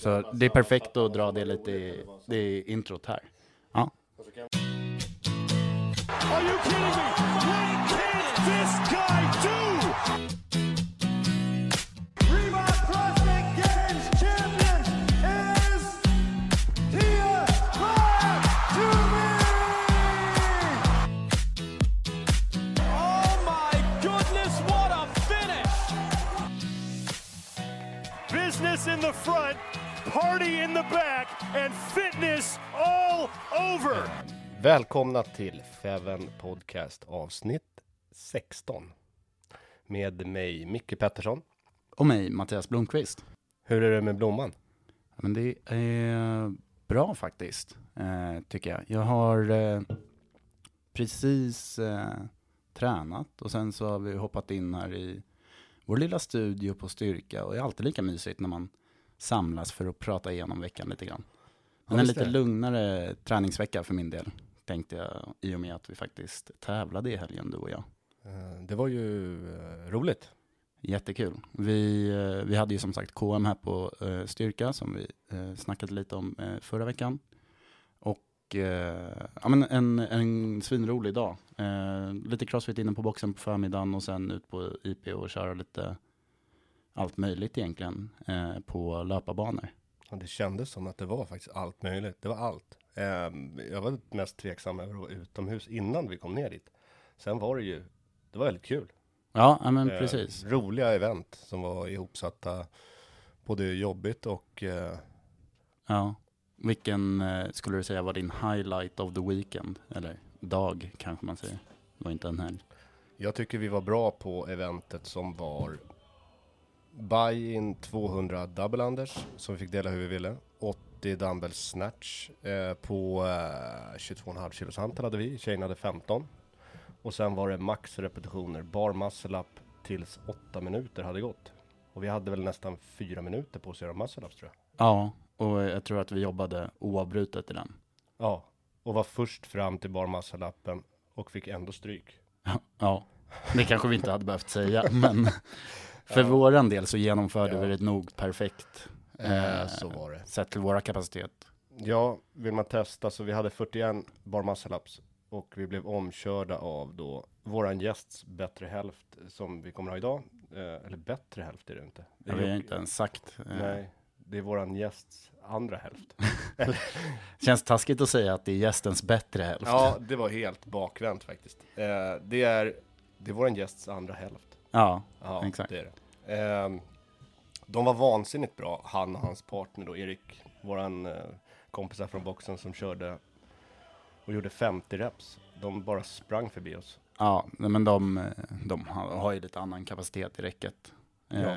Så det är perfekt att dra det lite i, det i introt här. Ja. Are you kidding me? What can this guy do? Oh in the front, party in the back, and fitness all over. Välkomna till Feven Podcast avsnitt 16. Med mig Micke Pettersson. Och mig, Mattias Blomqvist. Hur är det med Blomman? Ja, Men det är bra faktiskt, eh, tycker jag. Jag har eh, precis eh, tränat och sen så har vi hoppat in här i vår lilla studio på styrka och det är alltid lika mysigt när man samlas för att prata igenom veckan lite grann. Men en visst är lite det. lugnare träningsvecka för min del, tänkte jag, i och med att vi faktiskt tävlade i helgen, du och jag. Eh, Det var ju eh, roligt. Jättekul. Vi, eh, vi hade ju som sagt KM här på Styrka som vi snackade lite om förra veckan. Och ja, men en, en svinrolig dag. Lite crossfit inne på boxen på förmiddagen och sen ut på IP och köra lite allt möjligt egentligen eh, på löparbanor. Ja, det kändes som att det var faktiskt allt möjligt. Det var allt. Eh, Jag var mest tveksam över att vara utomhus innan vi kom ner dit. Sen var det ju, det var väldigt kul. Ja, men Eh, precis. Roliga event som var ihopsatta. Både jobbigt och eh, Ja. Vilken eh, skulle du säga var din highlight of the weekend? Eller dag kanske man säger. Det var inte en helg. Jag tycker vi var bra på eventet som var Buy-in 200 double unders som vi fick dela hur vi ville. 80 dumbbell snatch eh, på eh, 22,5 kilos hantel hade vi. Tjejerna hade 15. Och sen var det max repetitioner, bar muscle up tills 8 minuter hade gått. Och vi hade väl nästan 4 minuter på oss att göra muscle ups tror jag. Ja, och jag tror att vi jobbade oavbrutet i den. Ja, och var först fram till bar muscle upen och fick ändå stryk. Ja, det kanske vi inte hade behövt säga, men för våran del så genomförde Ja. vi det nog perfekt. Eh, eh, så var det. Sett till våra kapacitet. Ja, vill man testa så vi hade 41 bar muscle ups och vi blev omkörda av då våran gästs bättre hälft som vi kommer ha idag. Eh, eller bättre hälft är det inte. Det är har vi ju- inte ens sagt. Eh, Nej, det är våran gästs andra hälft. Känns taskigt att säga att det är gästens bättre hälft. ja, det var helt bakvänt faktiskt. Eh, det är, det är våran gästs andra hälft. ja Ja, exakt. det är det. Ehm, de var vansinnigt bra, han och hans partner då, Erik, våran eh, kompisar från boxen som körde och gjorde 50 reps. De bara sprang förbi oss. Ja, men de, eh, de har ju lite annan kapacitet i räcket. Eh, Ja.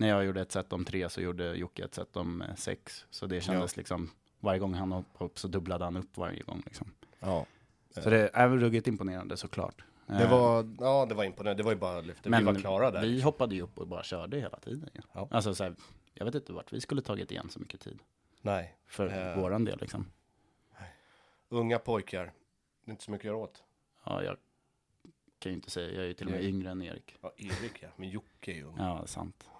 När jag gjorde ett set om tre så gjorde Jocke ett set om eh, sex. Så det kändes liksom, varje gång han hoppade upp så dubblade han upp varje gång. Liksom. Ja. Så det är väl ruggigt imponerande såklart. Det Eh, var, ja det var imponerande, det var ju bara lyfte, vi var klara där. vi hoppade ju upp och bara körde hela tiden. Ja. Ja. Alltså, så här, jag vet inte vart vi skulle tagit igen så mycket tid. Nej, För Eh. våran del liksom. unga pojkar, det är inte så mycket att göra åt. Ja, jag kan ju inte säga, jag är ju till och med yngre än Erik. Ja, Erik ja, men Jocke är ju ung. Ja, sant.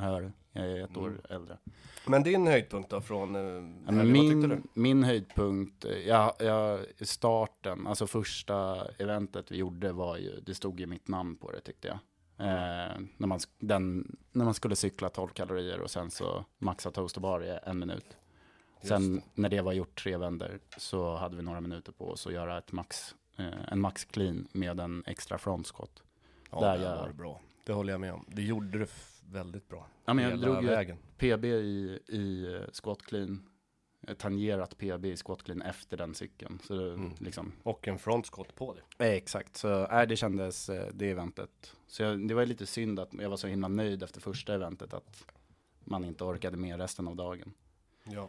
Jag du. Jag är ett år Mm. äldre. Men din höjdpunkt då från eh, Ja, men min, min höjdpunkt, eh, ja, ja, starten, alltså första eventet vi gjorde var ju, det stod ju mitt namn på det tyckte jag. Eh, när, man, den, när man skulle cykla 12 kalorier och sen så maxa toast och bar i en minut. Sen när det var gjort tre vänder så hade vi några minuter på oss att göra ett max, eh, en max clean med en extra frontskott. Ja, där det jag- var bra. Det håller jag med om. Det gjorde du väldigt bra. Ja, men jag Hela drog ju vägen. PB i, i eh, squat clean, tangerat PB i squat clean efter den cykeln. Så det, Mm. liksom, Och en frontskott på det. Eh, Exakt, så äh, det kändes eh, det eventet. Så jag, det var lite synd att jag var så himla nöjd efter första eventet att man inte orkade med resten av dagen. Ja.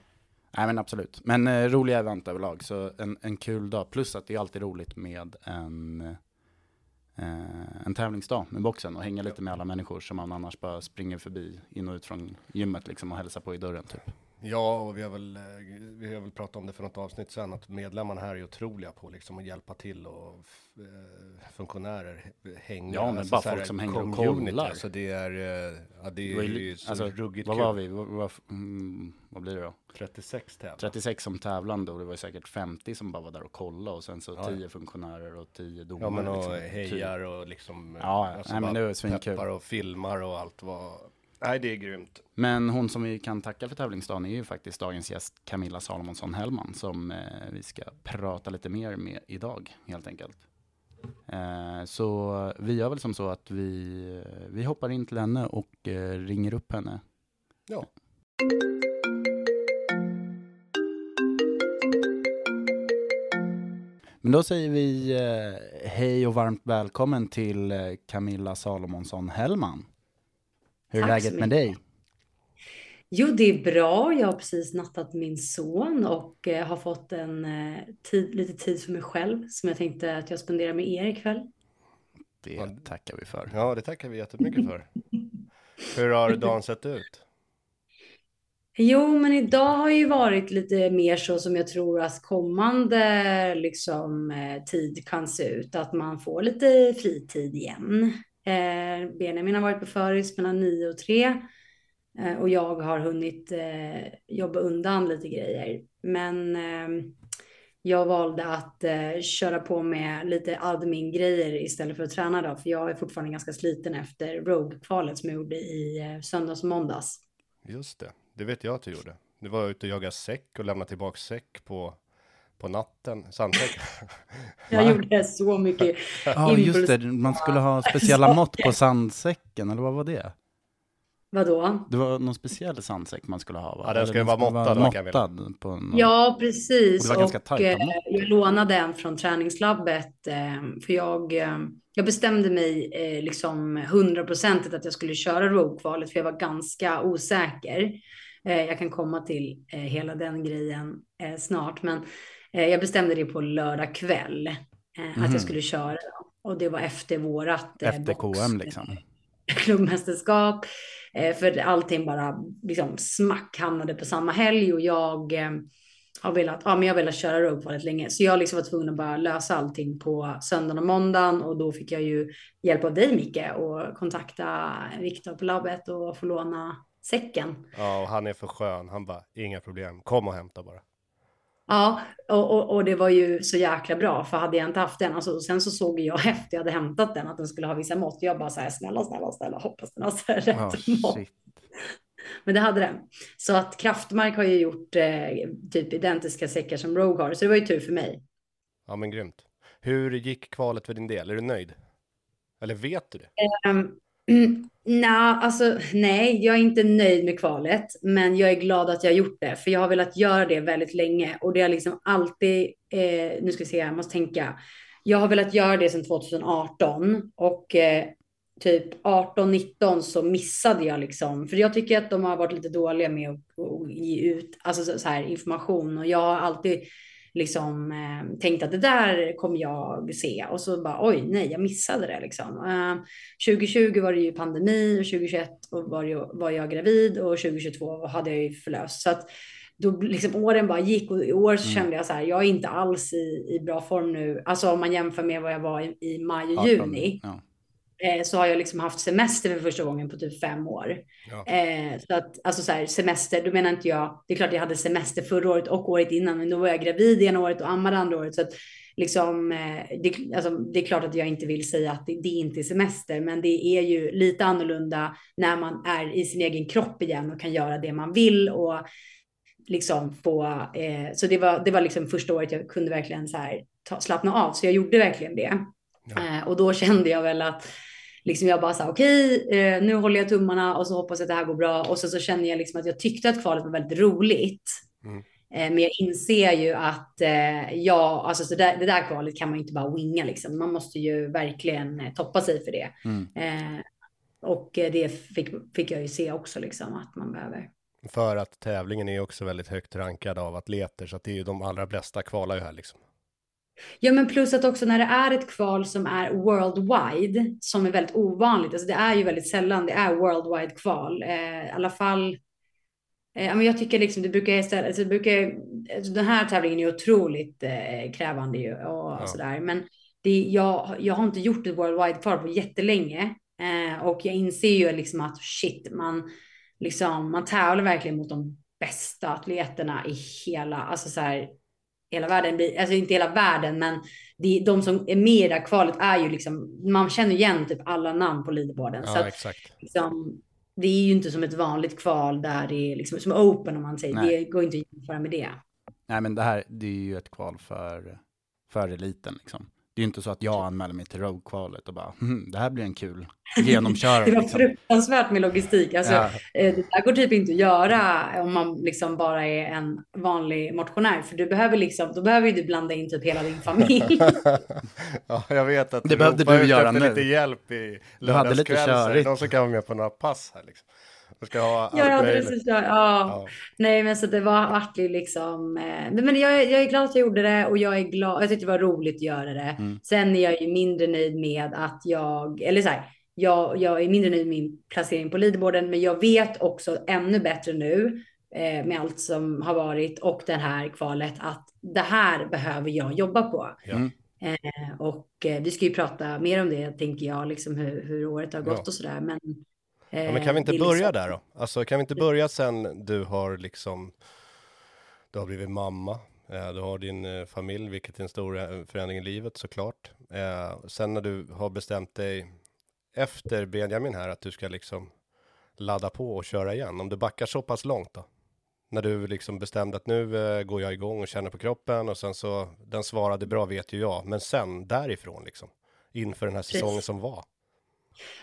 Nej men absolut, men eh, roliga event överlag, så en, en kul dag. Plus att det är alltid roligt med en, eh, en tävlingsdag med boxen och hänga lite med alla människor som man annars bara springer förbi in och ut från gymmet liksom och hälsar på i dörren typ. Ja, och vi har, väl, eh, vi har väl pratat om det för något avsnitt sen, att medlemmarna här är otroliga på liksom att hjälpa till och eh, funktionärer hänga. Ja, men bara folk som hänger och kollar. Alltså det är, eh, ja, det Det var är ju så alltså, ruggigt vad kul. var vi? Vad, vad, mm, vad blir det då? 36 tävlar. 36 som tävlande och det var säkert 50 som bara var där och kollade och sen så Ja, ja. 10 funktionärer och 10 domare. Ja men och liksom. hejar och liksom Ja, ja. Nej, men det var svinkul. peppar och filmar och allt vad Nej det är grymt Men hon som vi kan tacka för tävlingsdagen är ju faktiskt dagens gäst Camilla Salomonsson Hellman som eh, vi ska prata lite mer med idag helt enkelt. Eh, så vi gör väl som så att vi, vi hoppar in till henne och eh, ringer upp henne. Ja Men då säger vi eh, hej och varmt välkommen till eh, Camilla Salomonsson Hellman. Hur är Tack så läget med mycket. dig? Jo, det är bra. Jag har precis nattat min son och eh, har fått en eh, tid, lite tid för mig själv som jag tänkte att jag spenderar med er ikväll. Det tackar vi för. Ja det tackar vi jättemycket för Hur har dagen sett ut? Jo, men idag har ju varit lite mer så som jag tror att kommande liksom, eh, tid kan se ut. Att man får lite fritid igen. Eh, Benjamin har varit på föris mellan 9 och 3 Eh, och jag har hunnit eh, jobba undan lite grejer. Men eh, jag valde att eh, köra på med lite admin-grejer istället för att träna då. För jag är fortfarande ganska sliten efter Rogue-kvalet som jag gjorde i eh, söndags och måndags. Just det, det vet jag att du gjorde Du var ute och jagade säck och lämnade tillbaka säck på på natten, sandsäck. Jag Va? gjorde så mycket Ja, just det. Man skulle ha speciella mått på sandsäcken, eller vad var det? Vadå? Det var någon speciell sandsäck man skulle ha, va? Ja, den Eller skulle vara måttad, måttad på någon... Ja, precis. Och det var ganska Och, eh, mått. jag lånade en från träningslabbet. Eh, för jag, eh, jag bestämde mig liksom hundraprocentigt att jag skulle köra Rogue-kvalet. För jag var ganska osäker. Jag kan komma till hela den grejen snart. Men jag bestämde det på lördag kväll. Eh, Att Mhm. jag skulle köra. Och det var efter vårat eh, Efter box- KM liksom. klubbmästerskap. Eh, för allting bara liksom smack hamnade på samma helg och jag eh, har velat, ja men jag har velat köra väldigt länge. Så jag liksom var tvungen att bara lösa allting på söndagen och måndagen och då fick jag ju hjälp av dig Micke och kontakta Viktor på labbet och få låna säcken. Ja, och han är för skön. Han bara, inga problem, kom och hämta bara. Ja, och, och, och det var ju så jäkla bra, för hade jag inte haft den, alltså, sen så såg jag efter jag hade hämtat den att den skulle ha vissa mått. Jag bara så här, snälla, snälla, snälla, hoppas den har så här rätt Ja, mått. shit. Men det hade den. Så att Kraftmark har ju gjort eh, typ identiska säckar som Rogue har, så det var ju tur för mig. Ja, men grymt. Hur gick kvalet för din del? Är du nöjd? Eller vet du det? Um, mm, nej, alltså nej, jag är inte nöjd med kvalet, men jag är glad att jag har gjort det, för jag har velat göra det väldigt länge och det har liksom alltid, eh, nu ska vi se, jag måste tänka. Jag har velat göra det sedan 2018 och eh, typ 18-19 så missade jag liksom, för jag tycker att de har varit lite dåliga med att, att ge ut alltså så, så här, information och jag har alltid liksom eh, tänkte att det där kommer jag se och så bara oj nej jag missade det liksom. Eh, 2020 var det ju pandemi och 2021 var, det, var jag gravid och 2022 hade jag ju förlöst. Så att då liksom åren bara gick och i år så mm. kände jag så här, jag är inte alls i, i bra form nu. Alltså om man jämför med vad jag var i, i maj och juni. Ja. Eh, så har jag liksom haft semester för första gången på typ fem år. Ja. Eh, så att alltså så här, semester, då menar inte jag, det är klart jag hade semester förra året och året innan, men då var jag gravid ena året och ammade andra året. Så att liksom, eh, det, alltså, det är klart att jag inte vill säga att det, det inte är semester, men det är ju lite annorlunda när man är i sin egen kropp igen och kan göra det man vill och liksom få, eh, så det var, det var liksom första året jag kunde verkligen så här ta, slappna av, så jag gjorde verkligen det. Ja. Eh, och då kände jag väl att liksom jag bara sa okej, okay, eh, nu håller jag tummarna och så hoppas jag att det här går bra. Och så, så känner jag liksom att jag tyckte att kvalet var väldigt roligt. Mm. Eh, men jag inser ju att eh, ja, alltså så där, det där kvalet kan man ju inte bara winga liksom. Man måste ju verkligen toppa sig för det. Mm. Och det fick, fick jag ju se också liksom att man behöver. För att tävlingen är också väldigt högt rankad av atleter så att det är ju de allra bästa kvalar ju här liksom. Ja, men plus att också när det är ett kval som är worldwide, som är väldigt ovanligt, alltså det är ju väldigt sällan det är worldwide kval, eh, i alla fall. Eh, men jag tycker liksom det brukar istället, alltså det brukar, alltså den här tävlingen är otroligt eh, krävande ju och ja. sådär, men det, jag, jag har inte gjort ett worldwide kval på jättelänge eh, och jag inser ju liksom att shit, man liksom, man tävlar verkligen mot de bästa atleterna i hela, alltså så här, hela världen, alltså inte hela världen, men de, de som är med i det här kvalet är ju liksom, man känner igen typ alla namn på leaderboarden. Ja, så exakt. Liksom, det är ju inte som ett vanligt kval där det är liksom som open om man säger. Nej. Det går inte att jämföra med det. Nej, men det här, det är ju ett kval för, för eliten liksom. Det är ju inte så att jag anmäler mig till Rogue-kvalet och bara, hm, det här blir en kul genomkörare. det var liksom. fruktansvärt med logistik. Alltså, ja. Eh, det där går typ inte att göra om man liksom bara är en vanlig motionär. För du behöver liksom, då behöver du blanda in typ hela din familj. ja, jag vet att det behövde du göra nu. lite hjälp i lördagskväll. De som kan vara med på några pass här liksom. Du ska ha allt ja, precis. Ja. ja. Nej, men så det var vart liksom. Eh, men jag, jag är glad att jag gjorde det och jag är glad. Jag tyckte det var roligt att göra det. Mm. Sen är jag ju mindre nöjd med att jag, eller så här, jag, jag är mindre nöjd med min placering på leaderboarden, men jag vet också ännu bättre nu eh, med allt som har varit och det här kvalet att det här behöver jag jobba på. Mm. Eh, och eh, vi ska ju prata mer om det, tänker jag, liksom hur, hur året har gått ja. och sådär. Men Ja, men kan vi inte börja liksom... där då? Alltså kan vi inte börja sen du har liksom, du har blivit mamma, eh, du har din eh, familj, vilket är en stor eh, förändring i livet såklart. Sen när du har bestämt dig efter Benjamin här att du ska liksom ladda på och köra igen, om du backar så pass långt då? När du liksom bestämde att nu går jag igång och känner på kroppen och sen så, den svarade bra vet ju jag, men sen därifrån liksom, inför den här säsongen Precis. som var.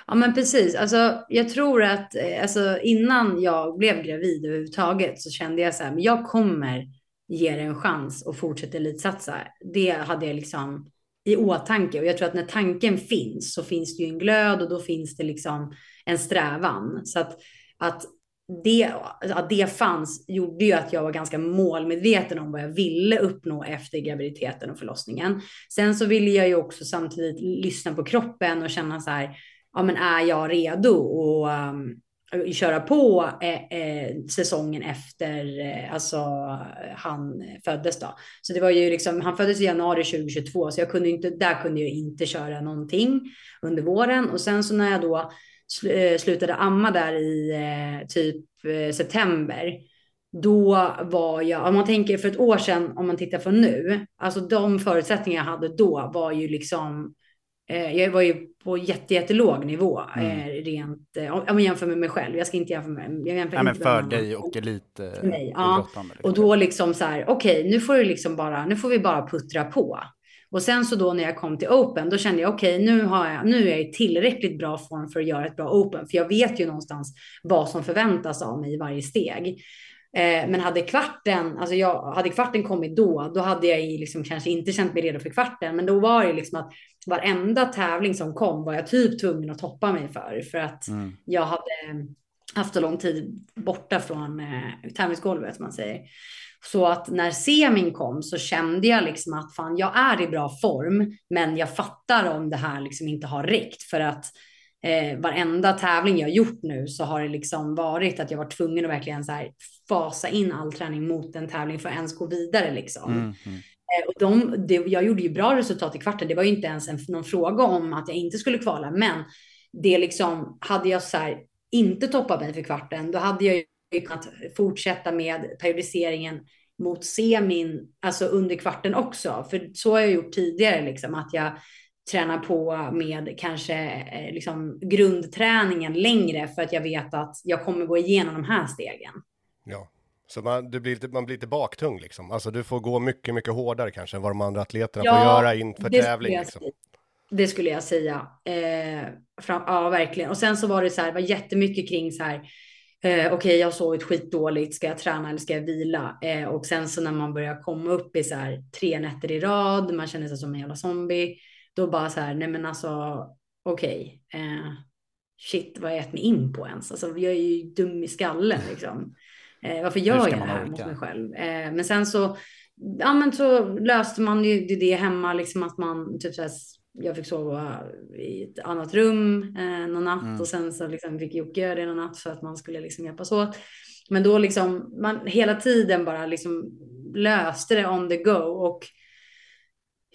Ja, men precis. Alltså, jag tror att eh, alltså, innan jag blev gravid överhuvudtaget så kände jag så här, men jag kommer ge det en chans och fortsätta elitsatsa. Det hade jag liksom i åtanke och jag tror att när tanken finns så finns det ju en glöd och då finns det liksom en strävan. Så att, att det, att det fanns gjorde ju att jag var ganska målmedveten om vad jag ville uppnå efter graviditeten och förlossningen. Sen så ville jag ju också samtidigt lyssna på kroppen och känna så här, ja, men är jag redo att um, ehm, köra på eh, eh, säsongen efter eh, alltså, han föddes då. Så det var ju liksom, han föddes i januari 2022 så jag kunde inte, där kunde jag inte köra någonting under våren och sen så när jag då sl eh, slutade amma där i eh, typ eh, september då var jag, om man tänker för ett år sedan, om man tittar på nu, alltså de förutsättningar jag hade då var ju liksom Eh, jag var ju på jätte, jättelåg nivå mm. eh, rent, eh, om jag jämför med mig själv. Jag ska inte jämföra med jag jämför Nej, men för dig och elit eh, Nej, ja. Liksom. Och då liksom så här, okej, okay, nu får du liksom bara, nu får vi bara puttra på. Och sen så då när jag kom till Open, då kände jag okej, okay, nu, har jag, nu är jag i tillräckligt bra form för att göra ett bra Open, för jag vet ju någonstans vad som förväntas av mig i varje steg. Eh, men hade kvarten, alltså jag, hade kvarten kommit då, då hade jag liksom kanske inte känt mig redo för kvarten. Men då var det liksom att varenda tävling som kom var jag typ tvungen att toppa mig för. För att mm. jag hade haft så lång tid borta från eh, tävlingsgolvet, man säger. Så att när semin kom så kände jag liksom att fan, jag är i bra form, men jag fattar om det här liksom inte har räckt för att eh, varenda tävling jag gjort nu så har det liksom varit att jag var tvungen att verkligen så här fasa in all träning mot en tävling för att ens gå vidare liksom. Mm, mm. Eh, och de, det, jag gjorde ju bra resultat i kvarten. Det var ju inte ens en, någon fråga om att jag inte skulle kvala, men det liksom hade jag så här inte toppat mig för kvarten, då hade jag ju kunnat fortsätta med periodiseringen mot semin, alltså under kvarten också. För så har jag gjort tidigare, liksom, att jag tränar på med kanske eh, liksom, grundträningen längre för att jag vet att jag kommer gå igenom de här stegen. Ja, så man, du blir lite, man blir lite baktung liksom. Alltså du får gå mycket, mycket hårdare kanske än vad de andra atleterna ja, får göra inför tävling. Liksom. Det skulle jag säga. Eh, fram, ja, verkligen. Och sen så var det så här, var jättemycket kring så här, eh, okej, okay, jag har sovit skitdåligt, ska jag träna eller ska jag vila? Eh, och sen så när man börjar komma upp i så här tre nätter i rad, man känner sig som en jävla zombie, då bara så här, nej men alltså, okej, okay, eh, shit, vad har jag gett mig in på ens? Alltså, jag är ju dum i skallen liksom. Eh, varför gör jag det här orka? mot mig själv? Eh, men sen så, ja men så löste man ju det hemma, liksom att man typ så här, jag fick sova i ett annat rum eh, någon natt mm. och sen så liksom fick Jocke göra det någon natt för att man skulle liksom hjälpas åt. Men då liksom man hela tiden bara liksom löste det on the go och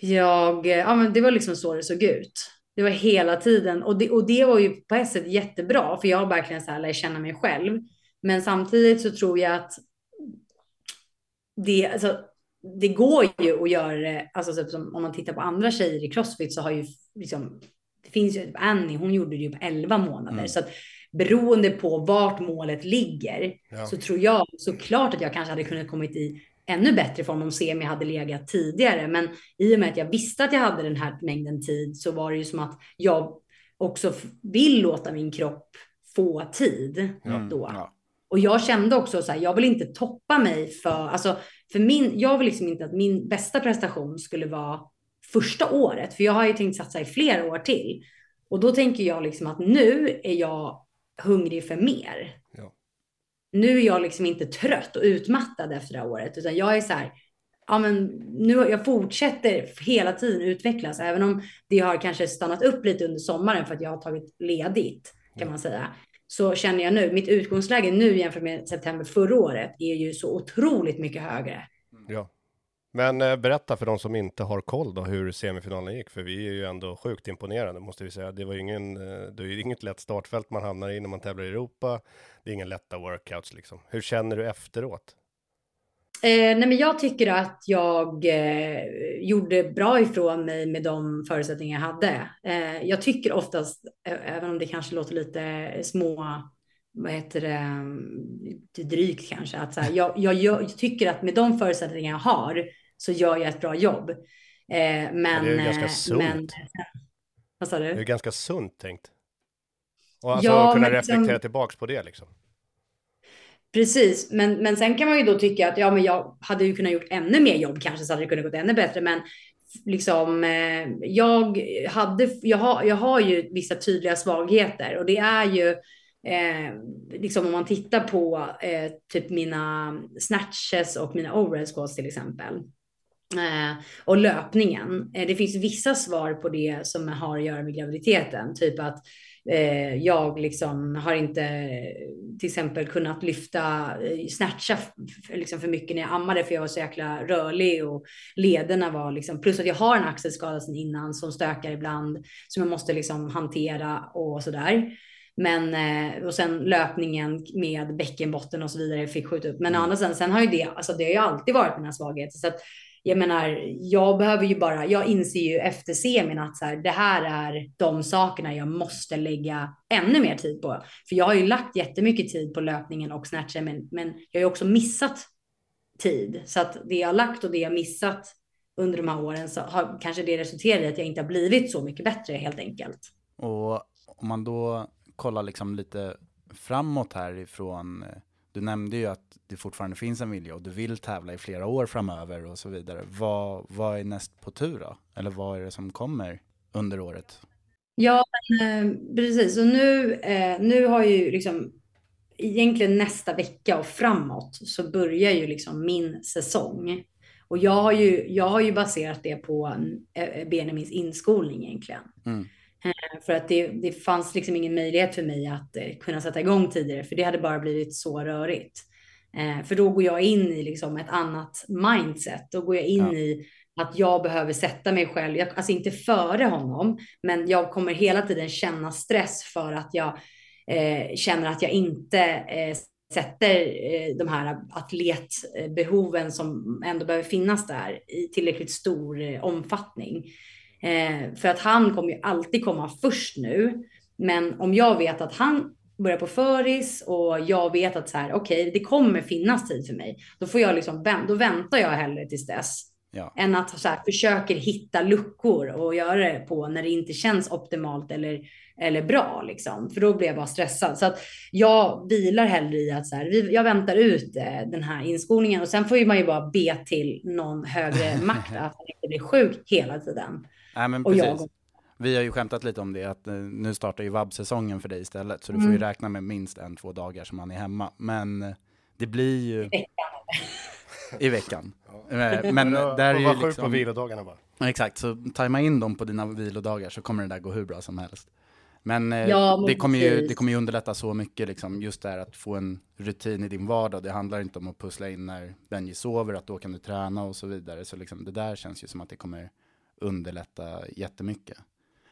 jag, ja men det var liksom så det såg ut. Det var hela tiden och det, och det var ju på ett sätt jättebra för jag verkligen så här lär känna mig själv. Men samtidigt så tror jag att det, alltså, det går ju att göra det, alltså typ som om man tittar på andra tjejer i Crossfit så har ju liksom, det finns ju, Annie hon gjorde det ju på 11 månader. Mm. Så att beroende på vart målet ligger ja. så tror jag såklart att jag kanske hade kunnat kommit i ännu bättre form om semi hade legat tidigare. Men i och med att jag visste att jag hade den här mängden tid så var det ju som att jag också vill låta min kropp få tid mm. då. Ja. Och jag kände också så här, jag vill inte toppa mig för, alltså, för min, jag vill liksom inte att min bästa prestation skulle vara första året, för jag har ju tänkt satsa i flera år till. Och då tänker jag liksom att nu är jag hungrig för mer. Ja. Nu är jag liksom inte trött och utmattad efter det här året, utan jag är så här, ja men nu, jag fortsätter hela tiden utvecklas, även om det har kanske stannat upp lite under sommaren för att jag har tagit ledigt, kan man säga så känner jag nu, mitt utgångsläge nu jämfört med september förra året är ju så otroligt mycket högre. Mm. Ja. Men eh, berätta för de som inte har koll då hur semifinalen gick, för vi är ju ändå sjukt imponerade måste vi säga. Det var ju ingen, eh, det är ju inget lätt startfält man hamnar i när man tävlar i Europa. Det är inga lätta workouts liksom. Hur känner du efteråt? Eh, nej men jag tycker att jag eh, gjorde bra ifrån mig med de förutsättningar jag hade. Eh, jag tycker oftast, även om det kanske låter lite små, vad heter det, det drygt kanske, att så här, jag, jag, jag, tycker att med de förutsättningar jag har så gör jag ett bra jobb. Eh, men, det är ganska eh, sunt. Men, vad sa du? Det är ganska sunt tänkt. Och alltså ja, kunna reflektera liksom, tillbaks på det liksom. Precis, men, men sen kan man ju då tycka att ja, men jag hade ju kunnat gjort ännu mer jobb kanske så hade det kunnat gått ännu bättre. Men liksom, eh, jag, hade, jag, har, jag har ju vissa tydliga svagheter och det är ju eh, liksom om man tittar på eh, typ mina snatches och mina overhead squats till exempel. Eh, och löpningen. Eh, det finns vissa svar på det som har att göra med graviditeten, typ att eh, jag liksom har inte till exempel kunnat lyfta, eh, snatcha liksom för mycket när jag ammade för jag var så jäkla rörlig och lederna var liksom, plus att jag har en axelskada sedan innan som stökar ibland som jag måste liksom hantera och sådär. Men eh, och sen löpningen med bäckenbotten och så vidare fick skjuta upp. Men mm. andra sidan, sen har ju det, alltså det har ju alltid varit mina svagheter. Så att jag menar, jag behöver ju bara, jag inser ju efter semin att så här, det här är de sakerna jag måste lägga ännu mer tid på. För jag har ju lagt jättemycket tid på löpningen och snatchen, men, men jag har ju också missat tid. Så att det jag har lagt och det jag missat under de här åren så har kanske det resulterat i att jag inte har blivit så mycket bättre helt enkelt. Och om man då kollar liksom lite framåt härifrån eh, du nämnde ju att det fortfarande finns en vilja och du vill tävla i flera år framöver och så vidare. Vad, vad är näst på tur då? Eller vad är det som kommer under året? Ja, eh, precis. Och nu, eh, nu har ju liksom egentligen nästa vecka och framåt så börjar ju liksom min säsong. Och jag har ju, jag har ju baserat det på eh, Benjamins inskolning egentligen. Mm. Eh, För att det, det fanns liksom ingen möjlighet för mig att eh, kunna sätta igång tidigare, för det hade bara blivit så rörigt. Eh, För då går jag in i liksom ett annat mindset. Då går jag in Ja. i att jag behöver sätta mig själv, jag, alltså inte före honom, men jag kommer hela tiden känna stress för att jag eh, känner att jag inte eh, sätter eh, de här atletbehoven som ändå behöver finnas där i tillräckligt stor omfattning. Eh, för att han kommer ju alltid komma först nu. Men om jag vet att han börjar på föris och jag vet att så här, okej, det kommer finnas tid för mig. Då får jag liksom, då väntar jag hellre tills dess. Ja. Än att så här, försöker hitta luckor och göra det på när det inte känns optimalt eller, eller bra. Liksom. För då blir jag bara stressad. Så att jag vilar hellre i att så här, jag väntar ut eh, den här inskolningen och sen får man ju bara be till någon högre makt att han inte blir sjuk hela tiden. Nej, men Och jag- precis. Vi har ju skämtat lite om det, att eh, nu startar ju vab-säsongen för dig istället, så du får ju Mm. räkna med minst en, två dagar som man är hemma. Men eh, det blir ju... I veckan. Eh, Men där är ju sjuk på liksom... vilodagarna bara. Exakt, så tajma in dem på dina vilodagar så kommer det där gå hur bra som helst. Men, Ja, men det, kommer ju, det kommer ju underlätta så mycket, liksom, just det här att få en rutin i din vardag. Det handlar inte om att pussla in när Benji sover, att då kan du träna och så vidare. Så liksom, det där känns ju som att det kommer underlätta jättemycket.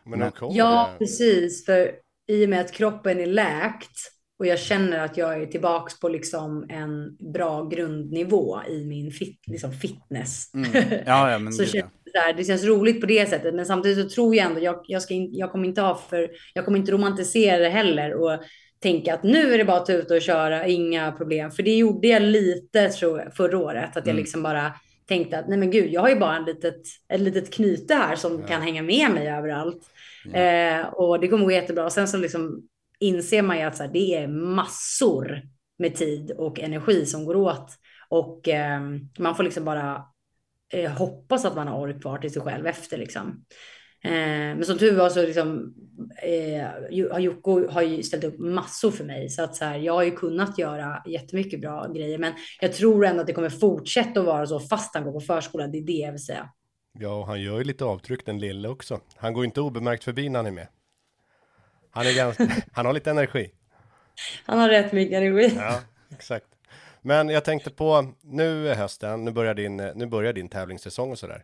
Men, Men- Ja, ju- precis. För i och med att kroppen är läkt och jag känner att jag är tillbaks på liksom en bra grundnivå i min fit, liksom fitness. Mm. Ja, ja, men så ja. känns det, där, det känns roligt på det sättet. Men samtidigt så tror jag ändå, jag, jag, ska in, jag kommer inte ha för, jag kommer inte romantisera det heller och tänka att nu är det bara att ta ut och köra, inga problem. För det gjorde jag lite tror jag, förra året, att jag Mm. liksom bara tänkte att nej men gud, jag har ju bara en litet, ett litet knyte här som kan hänga med mig överallt. Eh, och det kommer gå jättebra. Och sen så liksom inser man ju att så här, det är massor med tid och energi som går åt. Och eh, man får liksom bara eh, hoppas att man har ork kvar till sig själv efter liksom. Eh, men som tur var så liksom, eh, Jocko har ju ställt upp massor för mig. Så att så här, jag har ju kunnat göra jättemycket bra grejer. Men jag tror ändå att det kommer fortsätta att vara så fast han går på förskola. Det är det jag vill säga. Ja, och han gör ju lite avtryck den lille också. Han går inte obemärkt förbi när han är med. Han är ganska, han har lite energi. Han har rätt mycket energi. Ja, exakt. Men jag tänkte på, nu är hösten, nu börjar din, nu börjar din tävlingssäsong och sådär.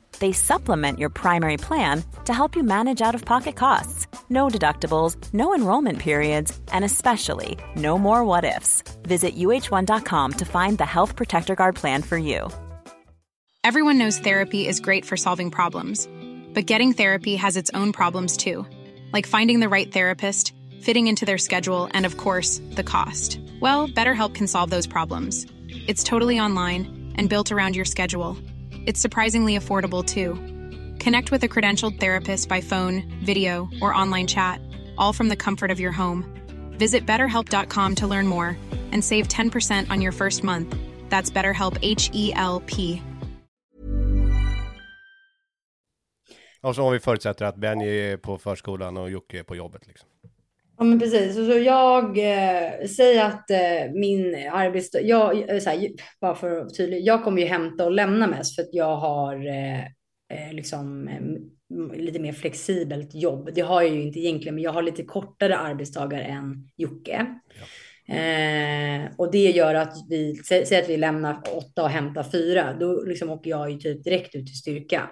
They supplement your primary plan to help you manage out of pocket costs. No deductibles, no enrollment periods, and especially no more what ifs. Visit uh1.com to find the Health Protector Guard plan for you. Everyone knows therapy is great for solving problems, but getting therapy has its own problems too, like finding the right therapist, fitting into their schedule, and of course, the cost. Well, BetterHelp can solve those problems. It's totally online and built around your schedule. It's surprisingly affordable too. Connect with a credentialed therapist by phone, video, or online chat, all from the comfort of your home. Visit betterhelp.com to learn more and save 10% on your first month. That's BetterHelp H E L P. Och så om vi förutsätter att Benny är på förskolan och Jocke är på jobbet liksom. Ja, men precis. Så jag eh, säger att eh, min arbetsdag, jag, eh, så här, bara för att tydlig, jag kommer ju hämta och lämna mest för att jag har eh, eh, liksom eh, lite mer flexibelt jobb. Det har jag ju inte egentligen, men jag har lite kortare arbetsdagar än Jocke. Eh, och det gör att vi, sä, säg att vi lämnar åtta och hämtar fyra, då liksom åker jag ju typ direkt ut till styrka.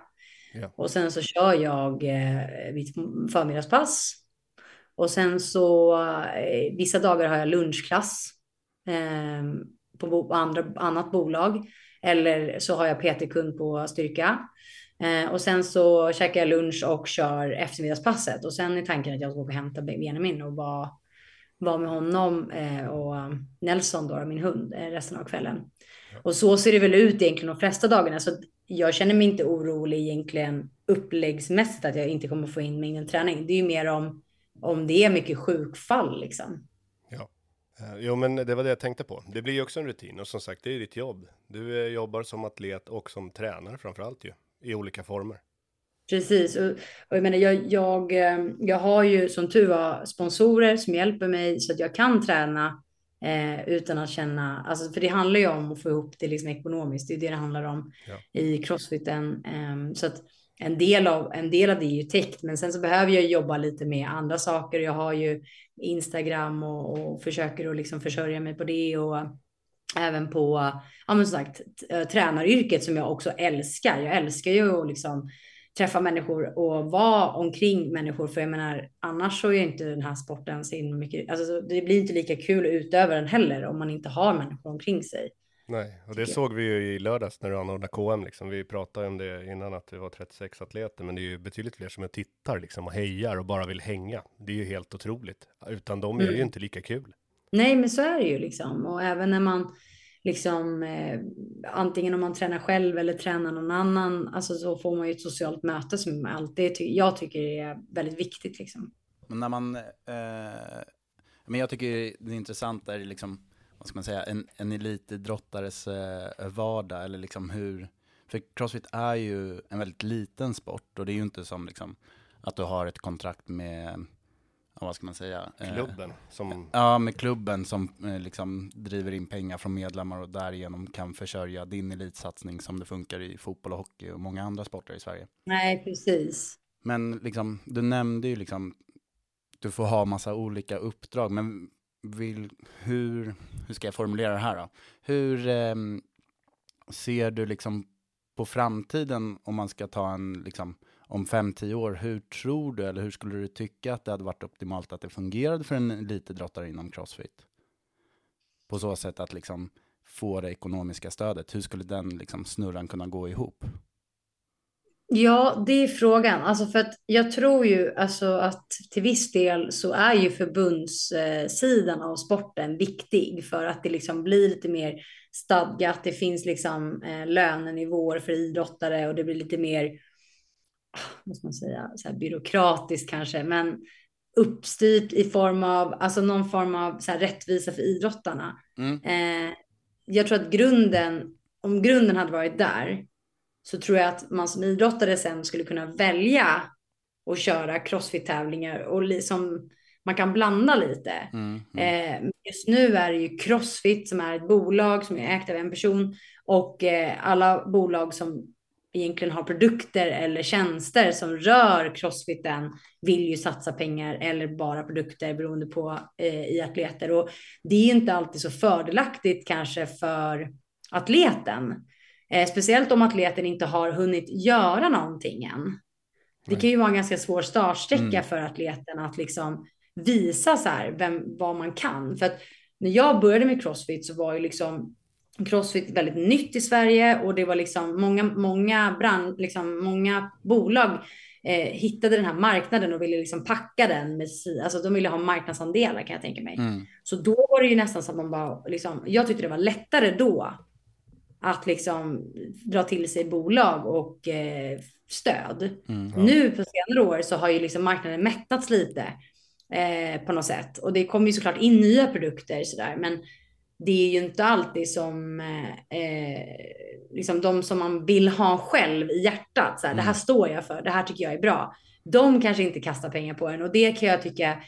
Ja. Och sen så kör jag eh, mitt förmiddagspass. Och sen så eh, vissa dagar har jag lunchklass eh, på andra, annat bolag. Eller så har jag PT-kund på styrka. Eh, och sen så käkar jag lunch och kör eftermiddagspasset. Och sen är tanken att jag ska åka och hämta Benjamin och vara, vara med honom eh, och Nelson, då, min hund, resten av kvällen. Och så ser det väl ut egentligen de flesta dagarna. Så jag känner mig inte orolig egentligen uppläggsmässigt att jag inte kommer få in mängden träning. Det är ju mer om, om det är mycket sjukfall liksom. Ja. Eh, Jo, men det var det jag tänkte på. Det blir ju också en rutin och som sagt, det är ditt jobb. Du eh, jobbar som atlet och som tränare framför allt ju, i olika former. Precis, och, och jag menar, jag, jag, eh, jag har ju som tur var sponsorer som hjälper mig så att jag kan träna eh, utan att känna, alltså för det handlar ju om att få ihop det liksom ekonomiskt, det är det det handlar om Ja. i crossfiten. Eh, så att en del, av, en del av det är ju täckt, men sen så behöver jag jobba lite med andra saker. Jag har ju Instagram och, och försöker att liksom försörja mig på det och även på, ja men som sagt, eh, tränaryrket som jag också älskar. Jag älskar ju att liksom träffa människor och vara omkring människor. För jag menar, annars så är ju inte den här sporten så mycket, alltså det blir inte lika kul att utöva den heller om man inte har människor omkring sig. Nej, och det såg vi ju i lördags när du anordnade KM liksom. Vi pratade om det innan att det var 36 atleter, men det är ju betydligt fler som jag tittar liksom och hejar och bara vill hänga. Det är ju helt otroligt. Utan dem är det ju Mm. inte lika kul. Nej, men så är det ju liksom. Och även när man liksom eh, antingen om man tränar själv eller tränar någon annan, alltså så får man ju ett socialt möte som alltid ty- jag tycker är väldigt viktigt liksom. Men när man, eh, men jag tycker det är intressant är liksom, vad ska man säga, en, en elitidrottares eh, vardag eller liksom hur, för crossfit är ju en väldigt liten sport och det är ju inte som liksom att du har ett kontrakt med, ja, vad ska man säga? eh, Klubben som, Ja, med klubben som eh, liksom driver in pengar från medlemmar och därigenom kan försörja din elitsatsning som det funkar i fotboll och hockey och många andra sporter i Sverige. Nej, precis. Men liksom, du nämnde ju liksom, du får ha massa olika uppdrag, men vill, hur, hur ska jag formulera det här då? Hur eh, ser du liksom på framtiden om man ska ta en, liksom, om fem, tio år, hur tror du, eller hur skulle du tycka att det hade varit optimalt att det fungerade för en elitidrottare inom crossfit? På så sätt att liksom få det ekonomiska stödet, hur skulle den liksom snurran kunna gå ihop? Ja, det är frågan. Alltså för att jag tror ju alltså att till viss del så är ju förbundssidan av sporten viktig för att det liksom blir lite mer stadgat. Det finns liksom eh, lönenivåer för idrottare och det blir lite mer, ah, vad ska man säga, så här byråkratiskt kanske, men uppstyrt i form av, alltså någon form av så rättvisa för idrottarna. Mm. Eh, jag tror att grunden, om grunden hade varit där, så tror jag att man som idrottare sen skulle kunna välja att köra crossfit-tävlingar och liksom man kan blanda lite. Mm, mm. Eh, just nu är det ju Crossfit som är ett bolag som är ägt av en person och eh, alla bolag som egentligen har produkter eller tjänster som rör crossfiten vill ju satsa pengar eller bara produkter beroende på eh, i atleter och det är ju inte alltid så fördelaktigt kanske för atleten. Eh, speciellt om atleten inte har hunnit göra någonting än. Det kan ju vara en ganska svår startsträcka Mm. för atleten att liksom visa så här vem, vad man kan. För att när jag började med crossfit så var ju liksom crossfit väldigt nytt i Sverige och det var liksom många, många brand, liksom många bolag eh, hittade den här marknaden och ville liksom packa den med, si- alltså de ville ha marknadsandelar kan jag tänka mig. Mm. Så då var det ju nästan så att man bara, liksom, jag tyckte det var lättare då att liksom dra till sig bolag och eh, stöd. Mm. Nu på senare år så har ju liksom marknaden mättats lite eh, på något sätt. Och det kommer ju såklart in nya produkter sådär. Men det är ju inte alltid som eh, eh, liksom de som man vill ha själv i hjärtat. Såhär, Det här står jag för, det här tycker jag är bra. De kanske inte kastar pengar på en och det kan jag tycka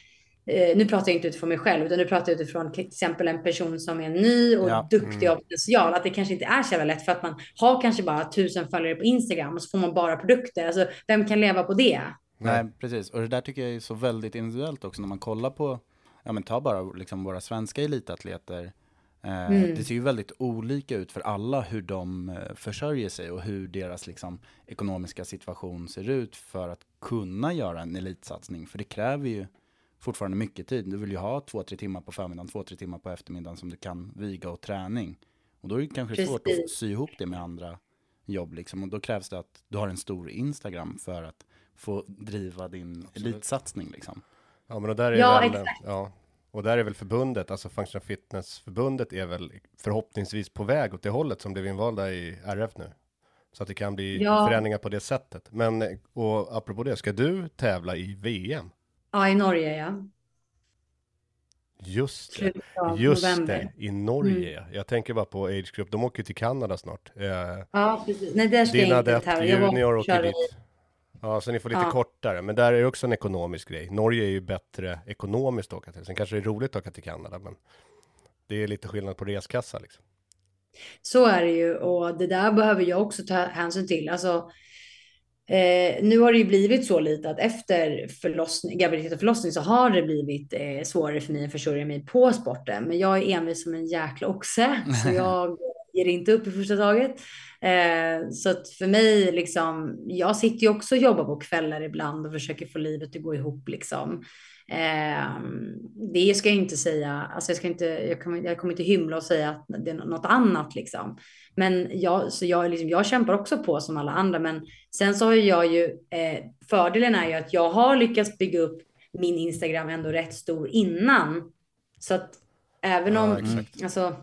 nu pratar jag inte utifrån mig själv, utan nu pratar jag utifrån till exempel en person som är ny och Ja. duktig och har potential. Att det kanske inte är så jävla lätt för att man har kanske bara tusen följare på Instagram och så får man bara produkter. Alltså, vem kan leva på det? Nej, precis. Och det där tycker jag är så väldigt individuellt också när man kollar på, ja men ta bara liksom våra svenska elitatleter. Eh, Mm. Det ser ju väldigt olika ut för alla hur de eh, försörjer sig och hur deras liksom, ekonomiska situation ser ut för att kunna göra en elitsatsning. För det kräver ju fortfarande mycket tid. Du vill ju ha två, tre timmar på förmiddagen, två, tre timmar på eftermiddagen som du kan viga och träning. Och då är det kanske svårt att Precis. sy ihop det med andra jobb liksom. Och då krävs det att du har en stor Instagram för att få driva din elitsatsning liksom. ja men och där är Ja, väl, exakt. ja, och där är väl förbundet, alltså Functional Fitness-förbundet är väl förhoppningsvis på väg åt det hållet som blev invalda i RF nu. Så att det kan bli Ja. förändringar på det sättet. Men, och apropå det, ska du tävla i VM? Ja, i Norge ja. Just det, just november. Mm. det, i Norge. Jag tänker bara på Age Group, de åker till Kanada snart. Eh, Ja, precis. Nej, där ska Dina jag inte var Junior åker dit. Ja, så ni får lite Ja. kortare. Men där är det också en ekonomisk grej. Norge är ju bättre ekonomiskt att åka till. Sen kanske det är roligt att åka till Kanada, men det är lite skillnad på reskassa liksom. Så är det ju och det där behöver jag också ta hänsyn till. Alltså, eh, nu har det ju blivit så lite att efter förlossning, graviditet och förlossning så har det blivit eh, svårare för mig att försörja mig på sporten. Men jag är envis som en jäkla oxe så jag ger inte upp i första taget. Eh, så att för mig, liksom, jag sitter ju också och jobbar på kvällar ibland och försöker få livet att gå ihop liksom. Eh, det ska jag inte säga, alltså jag, ska inte, jag, kommer, jag kommer inte hymla och säga att det är något annat liksom. Men jag, så jag, liksom, jag kämpar också på som alla andra. Men sen så har jag ju, eh, fördelen är ju att jag har lyckats bygga upp min Instagram ändå rätt stor innan. Så att även om, Ja, exakt. alltså,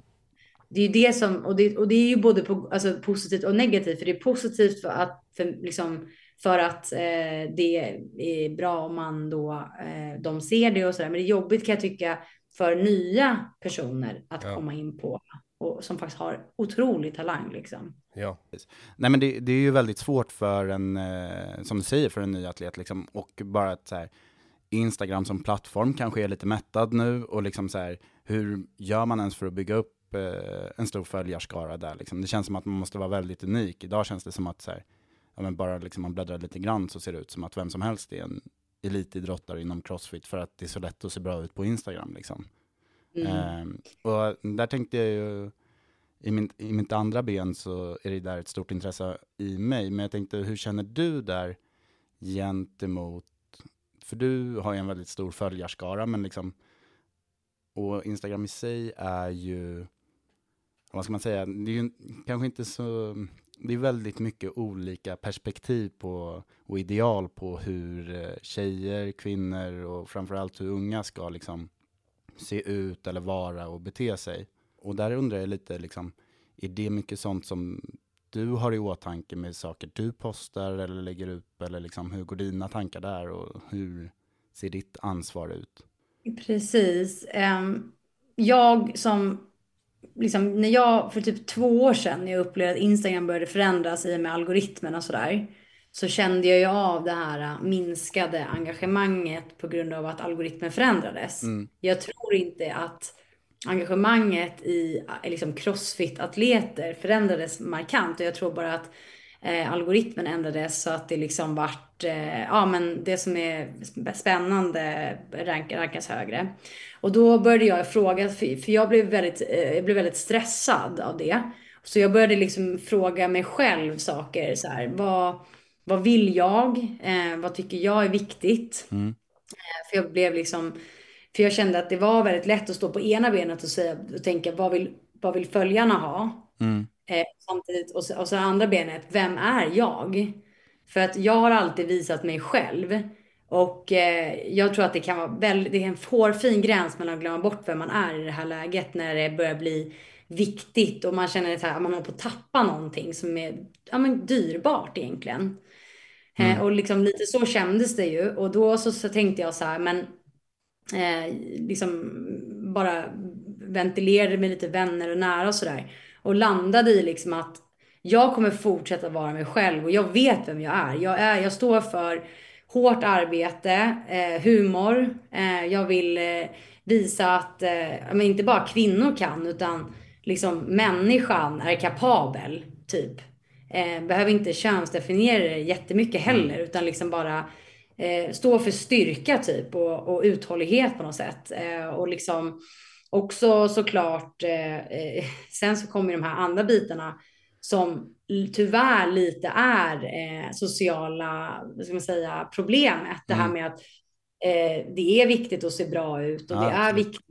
det är ju det som, och det, och det är ju både po, alltså, positivt och negativt. För det är positivt för att, för, liksom, för att eh, det är bra om man då, eh, de ser det och sådär. Men det är jobbigt kan jag tycka för nya personer att Ja. komma in på. Och som faktiskt har otrolig talang liksom. Ja, Nej men det, det är ju väldigt svårt för en, eh, som du säger, för en ny atlet liksom, och bara att så här, Instagram som plattform kanske är lite mättad nu och liksom så här, hur gör man ens för att bygga upp eh, en stor följarskara där liksom? Det känns som att man måste vara väldigt unik. Idag känns det som att så här, ja, men bara liksom man bläddrar lite grann så ser det ut som att vem som helst är en elitidrottare inom crossfit för att det är så lätt att se bra ut på Instagram liksom. Mm. Ehm, och där tänkte jag ju, i, min, i mitt andra ben så är det där ett stort intresse i mig. Men jag tänkte, hur känner du där gentemot, för du har ju en väldigt stor följarskara, men liksom, och Instagram i sig är ju, vad ska man säga, det är ju kanske inte så, det är väldigt mycket olika perspektiv på och ideal på hur eh, tjejer, kvinnor och framförallt hur unga ska liksom se ut eller vara och bete sig. Och där undrar jag lite, liksom, är det mycket sånt som du har i åtanke med saker du postar eller lägger upp? Eller liksom, hur går dina tankar där och hur ser ditt ansvar ut? Precis. Jag som, liksom, när jag för typ två år sedan, när jag upplevde att Instagram började förändras i och med algoritmerna och sådär, så kände jag ju av det här äh, minskade engagemanget på grund av att algoritmen förändrades. Jag tror inte att engagemanget i äh, liksom crossfit-atleter förändrades markant och jag tror bara att eh, algoritmen ändrades så att det liksom vart, eh, ja men det som är spännande rank, rankas högre. Och då började jag fråga, för, för jag blev väldigt, eh, jag blev väldigt stressad av det. Så jag började liksom fråga mig själv saker så här, vad, vad vill jag? Eh, vad tycker jag är viktigt? Mm. Eh, för jag blev liksom, för jag kände att det var väldigt lätt att stå på ena benet och, säga, och tänka, vad vill, vad vill följarna ha? Mm. Eh, samtidigt, och så, och så andra benet, vem är jag? För att jag har alltid visat mig själv. Och eh, jag tror att det kan vara väldigt, det är en hårfin gräns mellan att glömma bort vem man är i det här läget när det börjar bli viktigt och man känner att man håller på att tappa någonting som är ja, men dyrbart egentligen. Eh, och liksom lite så kändes det ju. Och då så, så tänkte jag så här, men eh, liksom bara ventilerade med lite vänner och nära och sådär. Och landade i liksom att jag kommer fortsätta vara mig själv och jag vet vem jag är. Jag, är, jag står för hårt arbete, eh, humor. Eh, jag vill eh, visa att eh, men inte bara kvinnor kan utan liksom människan är kapabel typ. Eh, behöver inte könsdefiniera det jättemycket heller utan liksom bara eh, stå för styrka typ och, och uthållighet på något sätt. Eh, och liksom också såklart, eh, eh, sen så kommer de här andra bitarna som tyvärr lite är eh, sociala, vad ska man säga, problemet. Det här med att det är viktigt att se bra ut och Ja, det är absolut. viktigt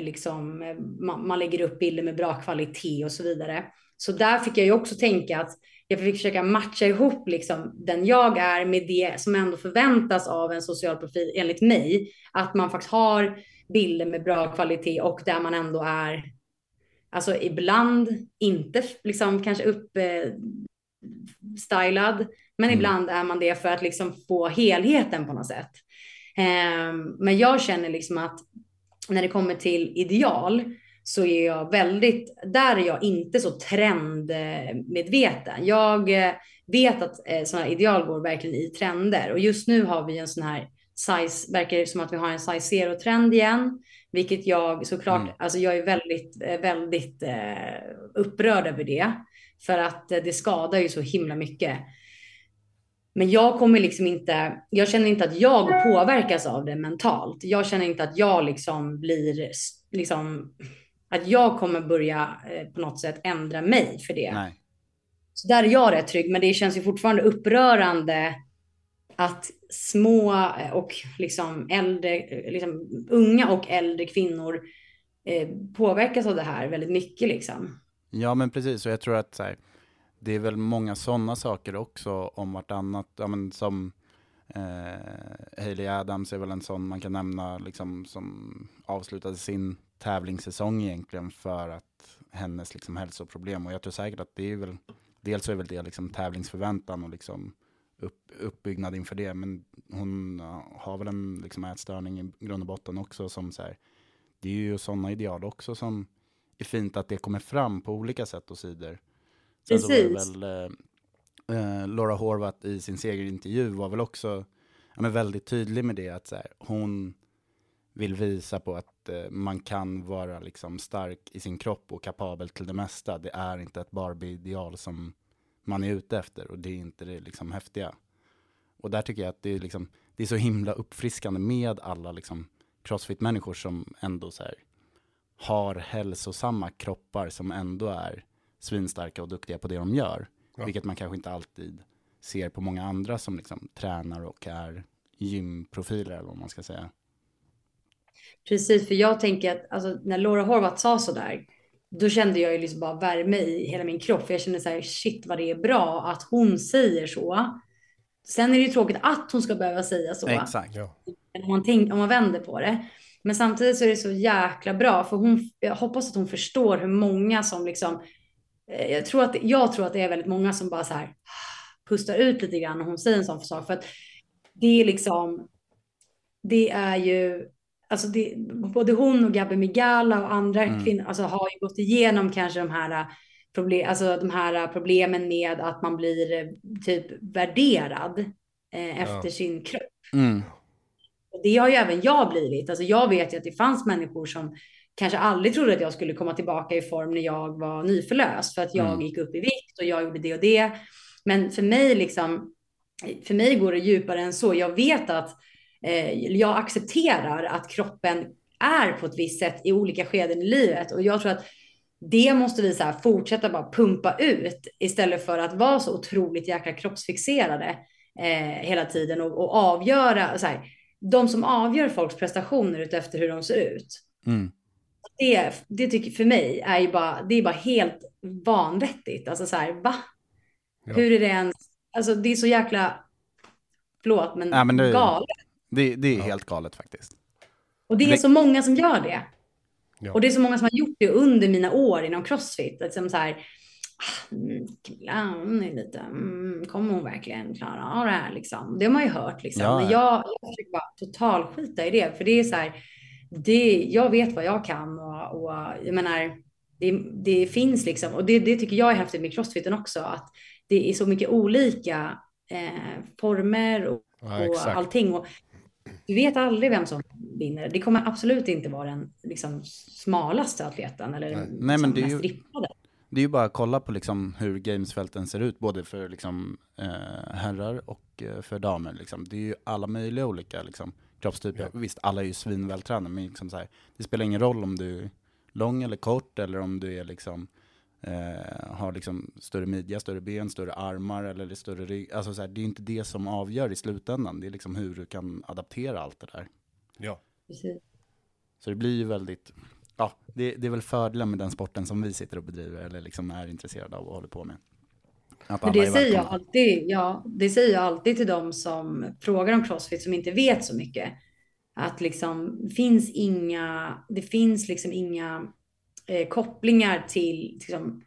liksom, man, man lägger upp bilder med bra kvalitet och så vidare. Så där fick jag ju också tänka att jag fick försöka matcha ihop liksom den jag är med det som ändå förväntas av en social profil enligt mig. Att man faktiskt har bilder med bra kvalitet och där man ändå är, alltså ibland inte liksom kanske upp, eh, men Mm. ibland är man det för att liksom få helheten på något sätt. Eh, men jag känner liksom att när det kommer till ideal så är jag väldigt, där är jag inte så trendmedveten. Jag eh, vet att eh, sådana ideal går verkligen i trender och just nu har vi en sån här size, verkar det som att vi har en size zero trend igen, vilket jag såklart, Mm. alltså jag är väldigt, eh, väldigt upprörd över det för att det skadar ju så himla mycket. Men jag kommer liksom inte, jag känner inte att jag påverkas av det mentalt. Jag känner inte att jag liksom blir, liksom, att jag kommer börja eh, på något sätt ändra mig för det. Nej. Så där är jag rätt trygg, men det känns ju fortfarande upprörande att små eh, och liksom äldre, eh, liksom unga och äldre kvinnor eh, påverkas av det här väldigt mycket liksom. Ja men precis, och jag tror att här, det är väl många sådana saker också om vartannat. Ja, men som eh, Hailey Adams är väl en sån man kan nämna liksom, som avslutade sin tävlingssäsong egentligen för att hennes liksom, hälsoproblem. Och jag tror säkert att det är väl, dels så är väl det liksom tävlingsförväntan och liksom upp, uppbyggnad inför det. Men hon har väl en liksom, ätstörning i grund och botten också som så här, det är ju sådana ideal också som är fint att det kommer fram på olika sätt och sidor. Sen så var Precis. väl eh, eh, Laura Horvath i sin segerintervju var väl också ja, men väldigt tydlig med det att så här, hon vill visa på att eh, man kan vara liksom stark i sin kropp och kapabel till det mesta. Det är inte ett Barbie-ideal som man är ute efter och det är inte det liksom häftiga. Och där tycker jag att det är, liksom, det är så himla uppfriskande med alla liksom crossfit-människor som ändå så här, har hälsosamma kroppar som ändå är svinstarka och duktiga på det de gör. Ja. Vilket man kanske inte alltid ser på många andra som liksom tränar och är gymprofiler eller vad man ska säga. Precis, för jag tänker att alltså, när Laura Horvath sa så där, då kände jag ju liksom bara värme i hela min kropp. För jag kände så här, shit vad det är bra att hon säger så. Sen är det ju tråkigt att hon ska behöva säga så. Exakt. Ja. Om man, tänk, om man vänder på det. Men samtidigt så är det så jäkla bra. För hon, jag hoppas att hon förstår hur många som liksom. eh, Jag tror att, jag tror att det är väldigt många som bara så här pustar ut lite grann när hon säger en sån sak. För att det är liksom. Det är ju. Alltså det, både hon och Gabi Migala och andra Mm. kvinnor alltså har ju gått igenom kanske de här, problem, alltså de här problemen med att man blir eh, typ värderad eh, efter Ja. sin kropp. Mm. Och det har ju även jag blivit. Alltså jag vet ju att det fanns människor som kanske aldrig trodde att jag skulle komma tillbaka i form när jag var nyförlöst för att jag Mm. gick upp i vikt och jag gjorde det och det. Men för mig liksom, för mig går det djupare än så. Jag vet att jag accepterar att kroppen är på ett visst sätt i olika skeden i livet och jag tror att det måste vi så fortsätta bara pumpa ut istället för att vara så otroligt jäkla kroppsfixerade eh, hela tiden och, och avgöra så här, de som avgör folks prestationer utefter hur de ser ut. Mm. Det, det tycker för mig är ju bara, det är bara helt vanvettigt. Alltså så här, va? Ja. Hur är det ens? Alltså det är så jäkla, förlåt men, Ja, men det- galet. Det, det är Ja. helt galet faktiskt. Och det är det- så många som gör det. Ja. Och det är så många som har gjort det under mina år inom crossfit. Liksom så här, ah, mm, Camilla, hon är lite, mm, kommer hon verkligen klara av det här liksom? Det har man ju hört liksom. Ja, Men ja. jag, jag försöker bara totalskita i det. För det är så här, det, jag vet vad jag kan och, och jag menar, det, det finns liksom, och det, det tycker jag är häftigt med crossfiten också, att det är så mycket olika eh, former och, Ja, och allting. Och du vet aldrig vem som vinner. Det kommer absolut inte vara den liksom, smalaste atleten eller den Nej, men liksom, det är ju-. Det är ju bara att kolla på liksom hur gamesfälten ser ut, både för liksom, eh, herrar och eh, för damer. Liksom. Det är ju alla möjliga olika liksom, kroppstyper. Visst, alla är ju svinvältränade, men liksom så här, det spelar ingen roll om du är lång eller kort, eller om du är liksom, eh, har liksom större midja, större ben, större armar eller större rygg. Alltså, så här, det är ju inte det som avgör i slutändan. Det är liksom hur du kan adaptera allt det där. Ja. Precis. Så det blir ju väldigt, ja, det, det är väl fördelen med den sporten som vi sitter och bedriver eller liksom är intresserade av och håller på med. För det säger, jag alltid, ja, det säger jag alltid till de som frågar om crossfit som inte vet så mycket. Att liksom, finns inga, det finns liksom inga eh, kopplingar till, liksom,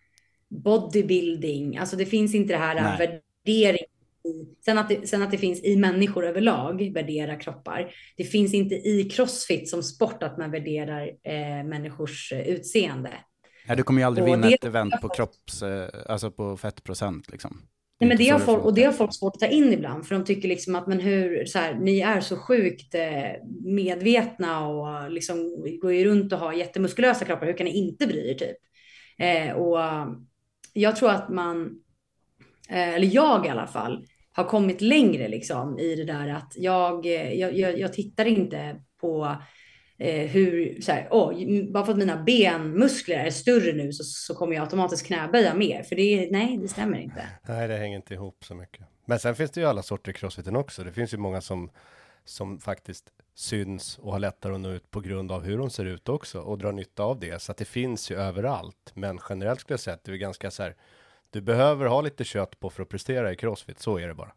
bodybuilding. Alltså det finns inte det här Nej. värdering. Sen att, det, sen att det finns i människor överlag, värdera kroppar. Det finns inte i crossfit som sport att man värderar eh, människors eh, utseende. Nej, du kommer ju aldrig Och vinna det- ett event på kropps, eh, alltså på fettprocent liksom. Nej, men det har folk, och det har folk svårt att ta in ibland, för de tycker liksom att men hur, så här, ni är så sjukt eh, medvetna och liksom går ju runt och har jättemuskulösa kroppar, hur kan ni inte bry er typ? Eh, och jag tror att man, eh, eller jag i alla fall, har kommit längre liksom i det där att jag, eh, jag, jag, jag tittar inte på eh, hur, så här, oh, bara för att mina benmuskler är större nu så, så kommer jag automatiskt knäböja mer. För det, är- nej, det stämmer inte. Nej, det hänger inte ihop så mycket. Men sen finns det ju alla sorter i crossfiten också. Det finns ju många som, som faktiskt syns och har lättare att nå ut på grund av hur de ser ut också och drar nytta av det. Så att det finns ju överallt. Men generellt skulle jag säga att det är ganska så här. Du behöver ha lite kött på för att prestera i crossfit. Så är det bara.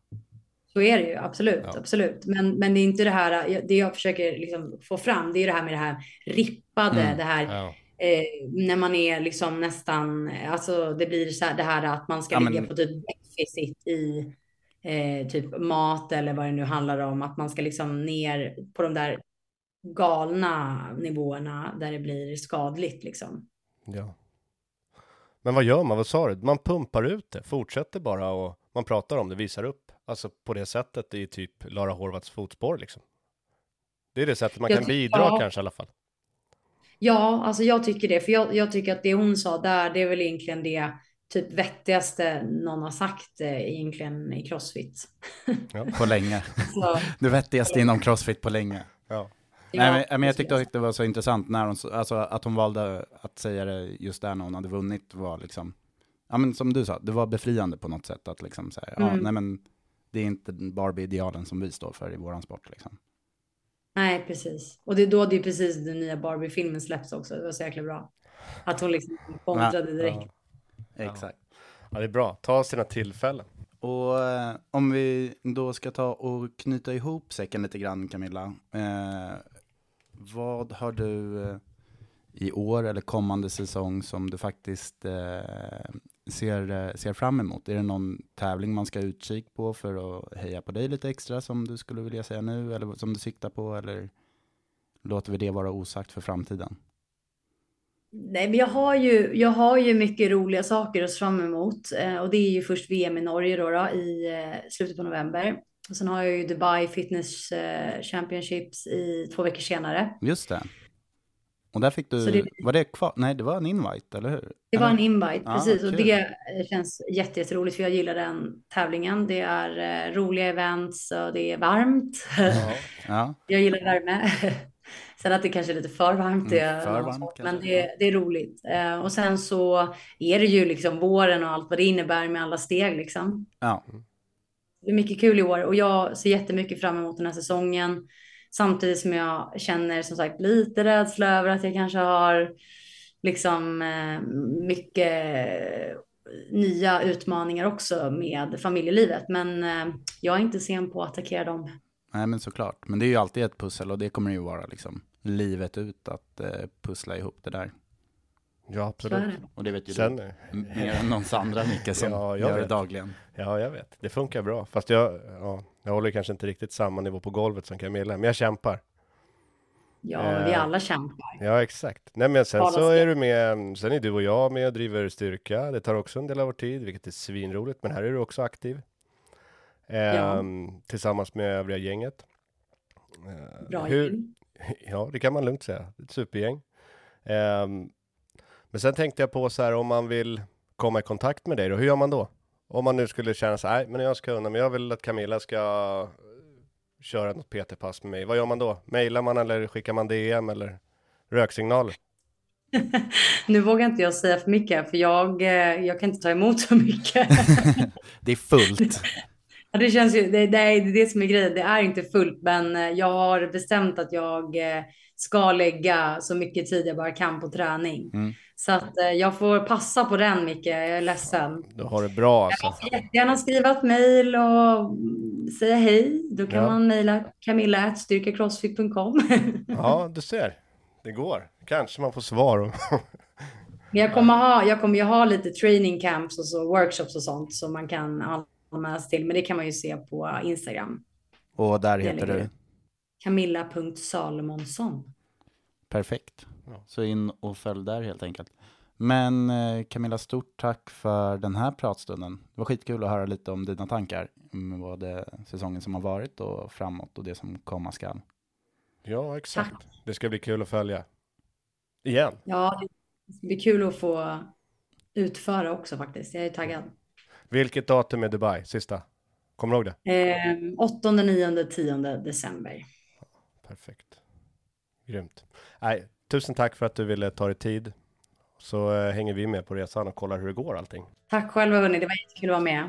Så är det ju, absolut. Ja. absolut. Men, men det är inte det här, det jag försöker liksom få fram, det är det här med det här rippade, Mm. det här Ja. eh, när man är liksom nästan, alltså det blir så här, det här att man ska Ja, men- ligga på typ deficit i eh, typ mat eller vad det nu handlar om, att man ska liksom ner på de där galna nivåerna där det blir skadligt liksom. Ja. Men vad gör man? Vad sa du? Man pumpar ut det, fortsätter bara och man pratar om det, visar upp. Alltså på det sättet i typ Lara Horvats fotspår liksom. Det är det sättet man Jag kan bidra ja. kanske i alla fall. Ja, alltså jag tycker det, för jag, jag tycker att det hon sa där, det är väl egentligen det typ vettigaste någon har sagt eh, egentligen i crossfit. På länge. Så, Det vettigaste inom crossfit på länge. Ja. Nej, men, men jag tyckte att det var så intressant när hon, alltså, att hon valde att säga det just där när hon hade vunnit var liksom, ja men som du sa, det var befriande på något sätt att liksom säga, ja Mm. nej men det är inte Barbie-idealen som vi står för i våran sport liksom. Nej, precis. Och det är då det är precis den nya Barbie-filmen släpps också. Det var så jäkla bra. Att hon liksom kontrade direkt. Ja. Exakt. ja, det är bra. Ta sina tillfällen. Och eh, om vi då ska ta och knyta ihop säcken lite grann Camilla. Eh, vad har du eh, i år eller kommande säsong som du faktiskt eh, ser, eh, ser fram emot? Är det någon tävling man ska utkik på för att heja på dig lite extra som du skulle vilja säga nu eller som du siktar på eller låter vi det vara osagt för framtiden? Nej, men jag har ju, jag har ju mycket roliga saker att se fram emot. Eh, och det är ju först VM i Norge då, då i eh, slutet på november. Och sen har jag ju Dubai Fitness eh, Championships i två veckor senare. Just det. Och där fick du, det- var det kvar? Nej, det var en invite, eller hur? Det var en invite, Ja, precis. Och kul. det eh, känns jätte, jätteroligt för jag gillar den tävlingen. Det är eh, roliga events och det är varmt. Ja, Jag gillar värme. Sen att det kanske är lite för varmt, det Mm, för varmt kanske, men det, det är roligt. Eh, och sen så är det ju liksom våren och allt vad det innebär med alla steg liksom. ja. Det är mycket kul i år och jag ser jättemycket fram emot den här säsongen. Samtidigt som jag känner som sagt lite rädsla över att jag kanske har liksom eh, mycket nya utmaningar också med familjelivet. Men eh, jag är inte sen på att attackera dem. Nej men såklart. Men det är ju alltid ett pussel och det kommer ju vara liksom livet ut att eh, pussla ihop det där. Ja, det. absolut. Och det vet ju Sen, du mer än någons andra Micke som Ja, jag gör det vet. dagligen. Ja, jag vet. Det funkar bra. Fast jag, ja, jag håller kanske inte riktigt samma nivå på golvet som Camilla, men jag kämpar. Ja, men vi Eh, alla kämpar. Ja, exakt. Nej, men sen så är du med, sen är du och jag med och driver styrka. Det tar också en del av vår tid, vilket är svinroligt, men här är du också aktiv. Ehm, Tillsammans med övriga gänget. Eh, Bra hur, gäng. Ja, det kan man lugnt säga. Ett supergäng. Ehm, men sen tänkte jag på så här, om man vill komma i kontakt med dig då, hur gör man då? Om man nu skulle känna så här, nej, men jag ska unna, men jag vill att Camilla ska eh, köra något PT-pass med mig. Vad gör man då? Mailar man eller skickar man DM eller röksignaler? Nu vågar inte jag säga för mycket för jag, eh, jag kan inte ta emot så mycket. Det är fullt. Ja, det känns ju, det, det, är, det som är grejen. Det är inte fullt, men eh, jag har bestämt att jag eh, ska lägga så mycket tid jag bara kan på träning. Mm. Så att eh, jag får passa på den, Micke. Jag är ledsen. Du har det bra alltså. Jag får jättegärna skriva ett mejl och säga hej. Då kan Ja. man mejla camilla.styrkacrossfit.com. Ja, du ser. Det går. Kanske man får svar. om- Jag kommer, ha, jag kommer ju ha lite training camps och så workshops och sånt som man kan anmäla sig till. Men det kan man ju se på Instagram. Och där heter du? Camilla.salomonsson. Perfekt. Så in och följ där helt enkelt. Men eh, Camilla, stort tack för den här pratstunden. Det var skitkul att höra lite om dina tankar med både säsongen som har varit och framåt och det som komma skall. Ja, exakt. Det ska bli kul att följa. Igen. Ja, det ska bli kul att få utföra också faktiskt. Jag är taggad. Vilket datum är Dubai? Sista? Kommer du ihåg det? Eh, 8, 9, 10 december. Perfekt. Grymt. Nej, tusen tack för att du ville ta dig tid. Så eh, hänger vi med på resan och kollar hur det går allting. Tack själva hörni, det var jättekul att vara med.